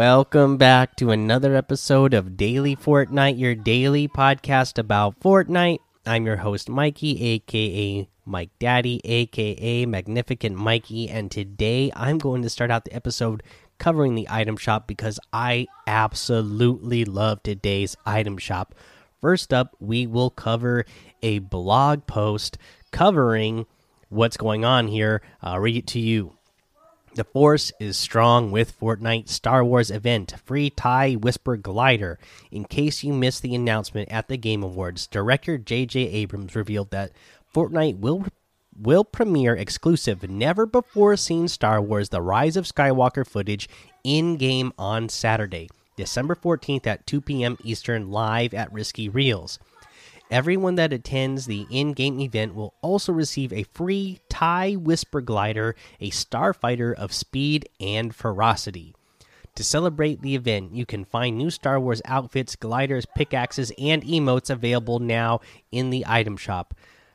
Welcome back to another episode of Daily Fortnite, your daily podcast about Fortnite. I'm your host, Mikey, aka Mike Daddy, aka Magnificent Mikey, and today I'm going to start out the episode covering the item shop because I absolutely love today's item shop. First up, we will cover a blog post covering what's going on here. I'll read it to you. The Force is strong with Fortnite Star Wars event free TIE Whisper glider. In case you missed the announcement at the Game Awards, director J.J. Abrams revealed that Fortnite will will premiere exclusive never before seen Star Wars The Rise of Skywalker footage in game on Saturday, December 14th at 2 p.m. Eastern live at Risky Reels. Everyone that attends the in game event will also receive a free TIE Whisper Glider, a starfighter of speed and ferocity. To celebrate the event, you can find new Star Wars outfits, gliders, pickaxes, and emotes available now in the item shop.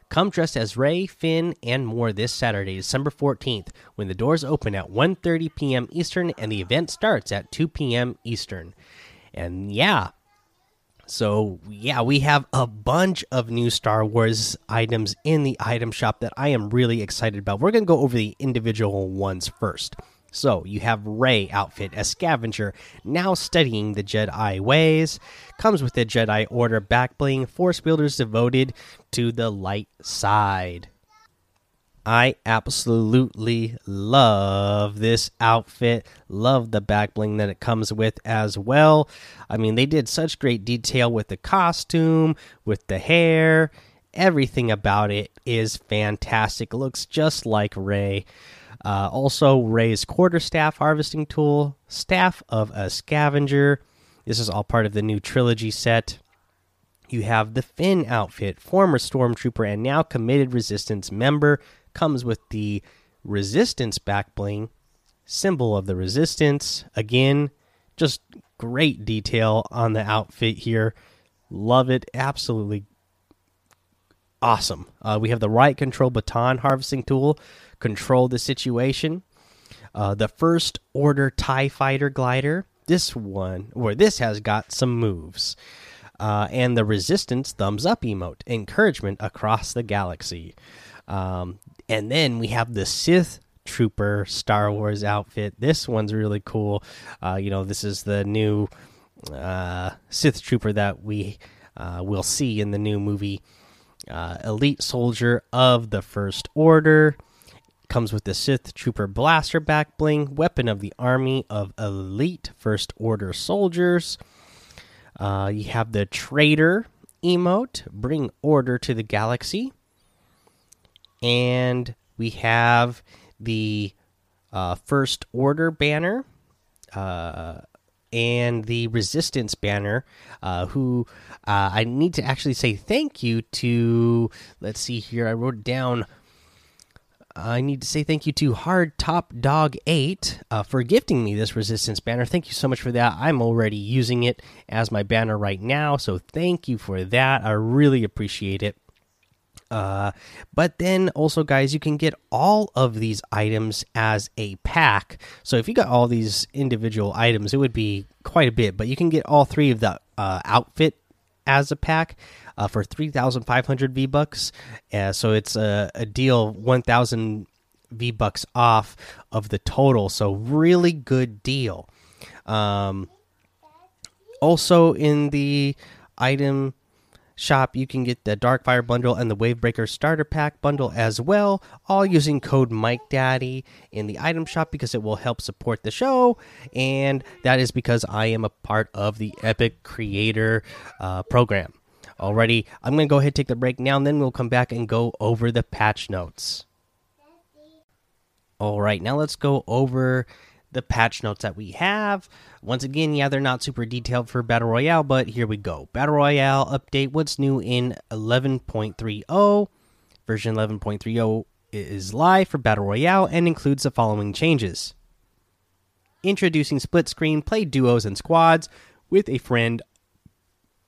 Come dressed as Rey, Finn, and more this Saturday, December 14th, when the doors open at 1:30 p.m. Eastern and the event starts at 2 p.m. Eastern. And yeah, so, yeah, we have a bunch of new Star Wars items in the item shop that I am really excited about. We're going to go over the individual ones first. So, you have Rey outfit as scavenger, now studying the Jedi ways. Comes with the Jedi Order back bling, force wielders devoted to the light side. I absolutely love this outfit. Love the back bling that it comes with as well. I mean, they did such great detail with the costume, with the hair. Everything about it is fantastic. It looks just like Rey. Uh, also, Rey's quarterstaff harvesting tool, staff of a scavenger. This is all part of the new trilogy set. You have the Finn outfit, former stormtrooper and now committed resistance member comes with the resistance back bling, symbol of the resistance. Again, just great detail on the outfit here. Love it. Absolutely awesome. Uh, we have the riot control baton harvesting tool, control the situation. Uh, the first order TIE fighter glider. This one, or this has got some moves. Uh, and the resistance thumbs up emote, encouragement across the galaxy. Um, and then we have the Sith Trooper Star Wars outfit. This one's really cool. Uh, you know, this is the new uh, Sith Trooper that we uh, will see in the new movie. Uh, elite soldier of the First Order comes with the Sith Trooper blaster back bling, weapon of the army of elite First Order soldiers. Uh, you have the Traitor emote, bring order to the galaxy and we have the uh, first order banner uh, and the resistance banner uh, who uh, i need to actually say thank you to let's see here i wrote down I need to say thank you to Hard Top Dog 8 uh, for gifting me this resistance banner. Thank you so much for that. I'm already using it as my banner right now, so thank you for that. I really appreciate it. Uh, but then also, guys, you can get all of these items as a pack. So if you got all these individual items, it would be quite a bit. But you can get all three of the uh, outfit as a pack uh, for three thousand five hundred V bucks. Uh, so it's a, a deal one thousand V bucks off of the total. So really good deal. Um, also in the item shop, you can get the Darkfire bundle and the Wavebreaker starter pack bundle as well, all using code Mike Daddy in the item shop because it will help support the show, and that is because I am a part of the Epic Creator uh, program. Alrighty, I'm gonna go ahead take the break now, and then we'll come back and go over the patch notes. All right, now let's go over the patch notes that we have. Once again, yeah, they're not super detailed for Battle Royale, but here we go. Battle Royale update what's new in 11.30. Version 11.30 is live for Battle Royale and includes the following changes Introducing split screen, play duos and squads with a friend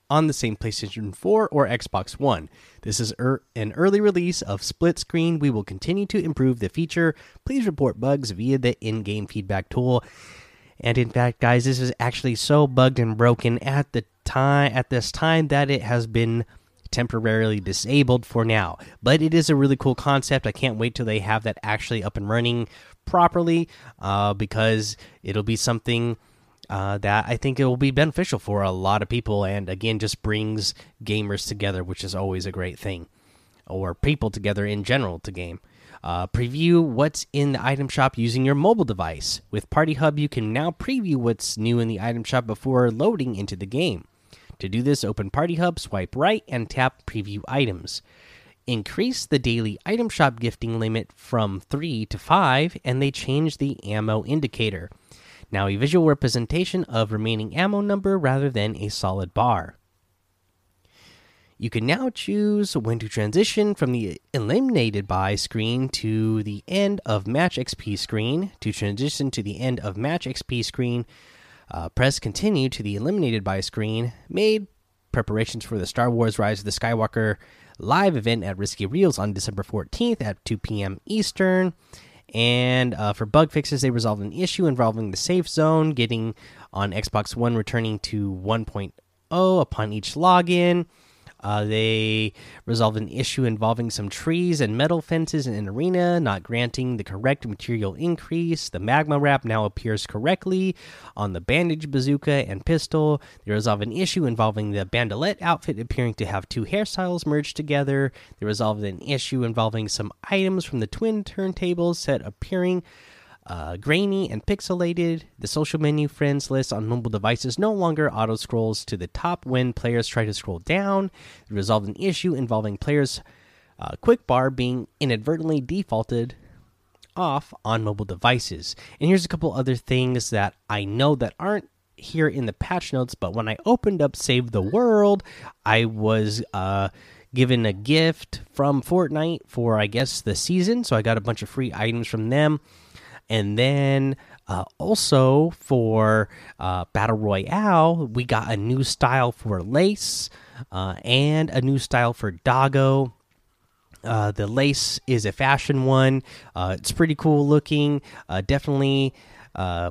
on the same PlayStation 4 or Xbox One. This is er an early release of split screen. We will continue to improve the feature. Please report bugs via the in game feedback tool. And in fact, guys, this is actually so bugged and broken at the time at this time that it has been temporarily disabled for now. But it is a really cool concept. I can't wait till they have that actually up and running properly uh, because it'll be something uh, that I think it will be beneficial for a lot of people. And again, just brings gamers together, which is always a great thing, or people together in general to game. Uh, preview what's in the item shop using your mobile device. With Party Hub, you can now preview what's new in the item shop before loading into the game. To do this, open Party Hub, swipe right, and tap Preview Items. Increase the daily item shop gifting limit from 3 to 5, and they change the ammo indicator. Now, a visual representation of remaining ammo number rather than a solid bar. You can now choose when to transition from the eliminated by screen to the end of match XP screen. To transition to the end of match XP screen, uh, press continue to the eliminated by screen. Made preparations for the Star Wars Rise of the Skywalker live event at Risky Reels on December 14th at 2 p.m. Eastern. And uh, for bug fixes, they resolved an issue involving the safe zone getting on Xbox One returning to 1.0 upon each login. Uh, they resolved an issue involving some trees and metal fences in an arena, not granting the correct material increase. The magma wrap now appears correctly on the bandage bazooka and pistol. They resolved an issue involving the bandolette outfit appearing to have two hairstyles merged together. They resolved an issue involving some items from the twin turntables set appearing uh, grainy and pixelated. The social menu friends list on mobile devices no longer auto scrolls to the top when players try to scroll down. It resolved an issue involving players' uh, quick bar being inadvertently defaulted off on mobile devices. And here's a couple other things that I know that aren't here in the patch notes, but when I opened up Save the World, I was uh, given a gift from Fortnite for, I guess, the season. So I got a bunch of free items from them. And then uh, also for uh, Battle Royale, we got a new style for lace uh, and a new style for doggo. Uh, the lace is a fashion one. Uh, it's pretty cool looking. Uh, definitely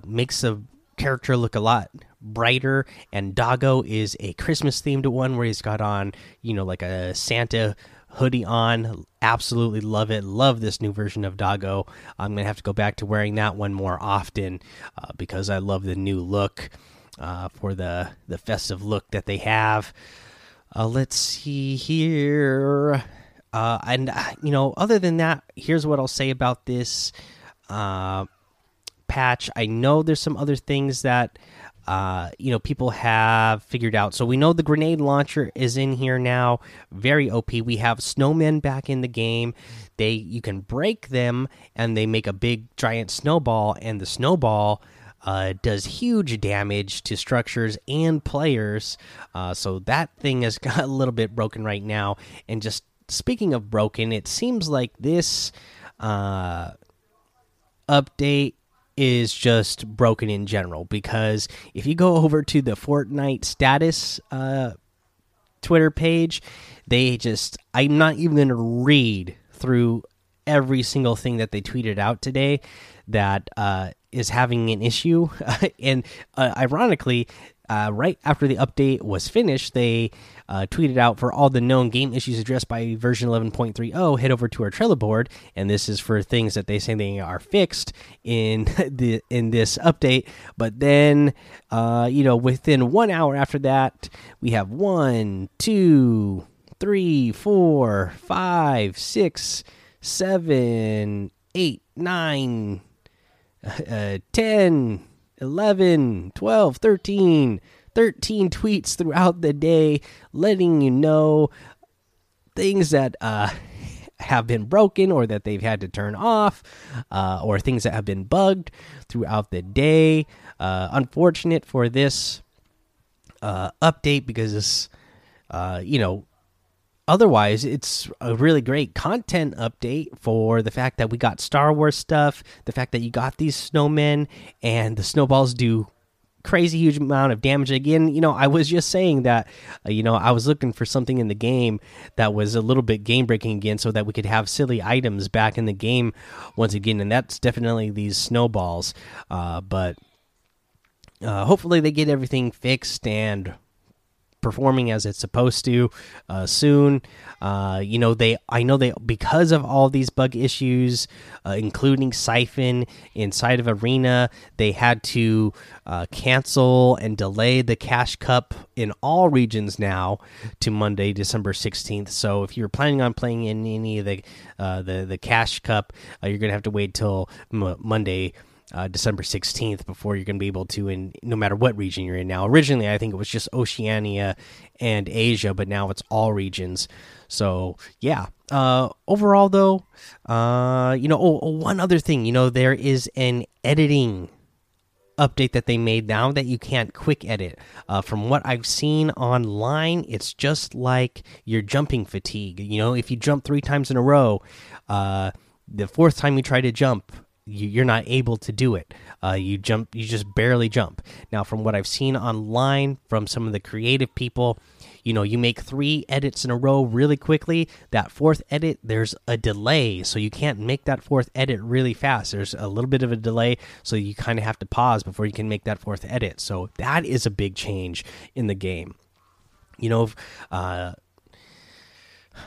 makes a character look a lot brighter. And doggo is a Christmas themed one where he's got on, you know, like a Santa hoodie on. Absolutely love it. Love this new version of Doggo. I'm gonna have to go back to wearing that one more often uh, because I love the new look uh, for the the festive look that they have. Uh, let's see here. Uh, and uh, you know, other than that, here's what I'll say about this uh, patch. I know there's some other things that uh, you know people have figured out. So we know the grenade launcher is in here now, very OP. We have snowmen back in the game. They you can break them and they make a big giant snowball, and the snowball uh, does huge damage to structures and players. Uh, so that thing has got a little bit broken right now. And just speaking of broken, it seems like this uh, update is just broken in general because if you go over to the Fortnite status uh, Twitter page, they just I'm not even going to read through every single thing that they tweeted out today that uh, is having an issue, and uh, ironically, uh, right after the update was finished, they uh, tweeted out for all the known game issues addressed by version 11.30. Head over to our Trello board, and this is for things that they say they are fixed in the in this update. But then, uh, you know, within one hour after that, we have one, two, three, four, five, six, seven, eight, nine, uh, ten 11, 12, 13, 13 tweets throughout the day letting you know things that uh, have been broken or that they've had to turn off uh, or things that have been bugged throughout the day. Uh, unfortunate for this uh, update because, uh, you know, otherwise it's a really great content update for the fact that we got Star Wars stuff, the fact that you got these snowmen and the snowballs do crazy huge amount of damage. Again you know i was just saying that uh, you know i was looking for something in the game that was a little bit game breaking again so that we could have silly items back in the game once again and that's definitely these snowballs. Uh, but uh, hopefully they get everything fixed and performing as it's supposed to uh, soon. Uh, you know they I know they because of all these bug issues, uh, including siphon inside of arena, they had to uh, cancel and delay the cash cup in all regions now to Monday, December sixteenth. So if you're planning on playing in any of the uh, the the cash cup, uh, you're gonna have to wait till Monday uh, December 16th before you're going to be able to in no matter what region you're in now. Originally, I think it was just Oceania and Asia, but now it's all regions. So, yeah. Uh, overall, though, uh, you know, oh, oh, one other thing, you know, there is an editing update that they made now that you can't quick edit. Uh, from what I've seen online, it's just like your jumping fatigue. You know, if you jump three times in a row, uh, the fourth time you try to jump, you're not able to do it. Uh, you jump, you just barely jump. Now, from what I've seen online from some of the creative people, you know, you make three edits in a row really quickly. That fourth edit, there's a delay, so you can't make that fourth edit really fast. There's a little bit of a delay, so you kind of have to pause before you can make that fourth edit. So that is a big change in the game. You know, uh,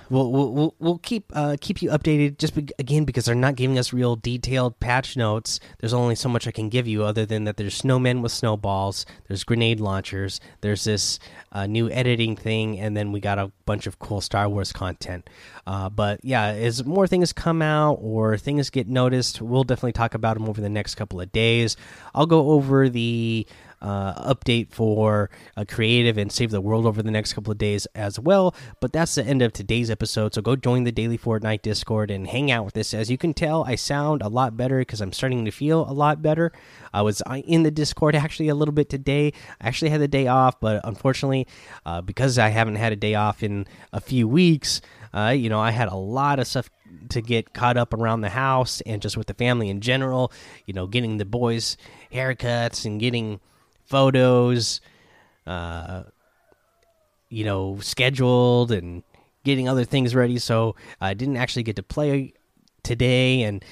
We'll we'll we'll keep uh, keep you updated. Just be again because they're not giving us real detailed patch notes. There's only so much I can give you other than that. There's snowmen with snowballs. There's grenade launchers. There's this uh, new editing thing, and then we got a bunch of cool Star Wars content. Uh, but yeah, as more things come out or things get noticed, we'll definitely talk about them over the next couple of days. I'll go over the uh, update for uh, creative and save the world over the next couple of days as well. But that's the end of today's episode. So go join the daily Fortnite Discord and hang out with us. As you can tell, I sound a lot better because I'm starting to feel a lot better. I was uh, in the Discord actually a little bit today. I actually had the day off, but unfortunately, uh, because I haven't had a day off in a few weeks, uh, you know, I had a lot of stuff to get caught up around the house and just with the family in general. You know, getting the boys haircuts and getting photos, uh, you know, scheduled and getting other things ready. So I didn't actually get to play today, and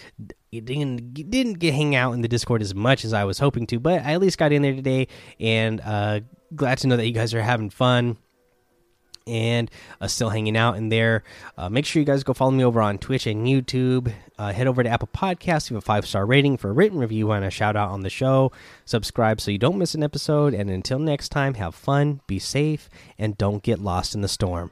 didn't didn't get hang out in the Discord as much as I was hoping to. But I at least got in there today, and uh, glad to know that you guys are having fun and uh, still hanging out in there. Uh, make sure you guys go follow me over on Twitch and YouTube. Uh, head over to Apple Podcasts, leave a five star rating for a written review and a shout out on the show. Subscribe so you don't miss an episode. And until next time, have fun, be safe, and don't get lost in the storm.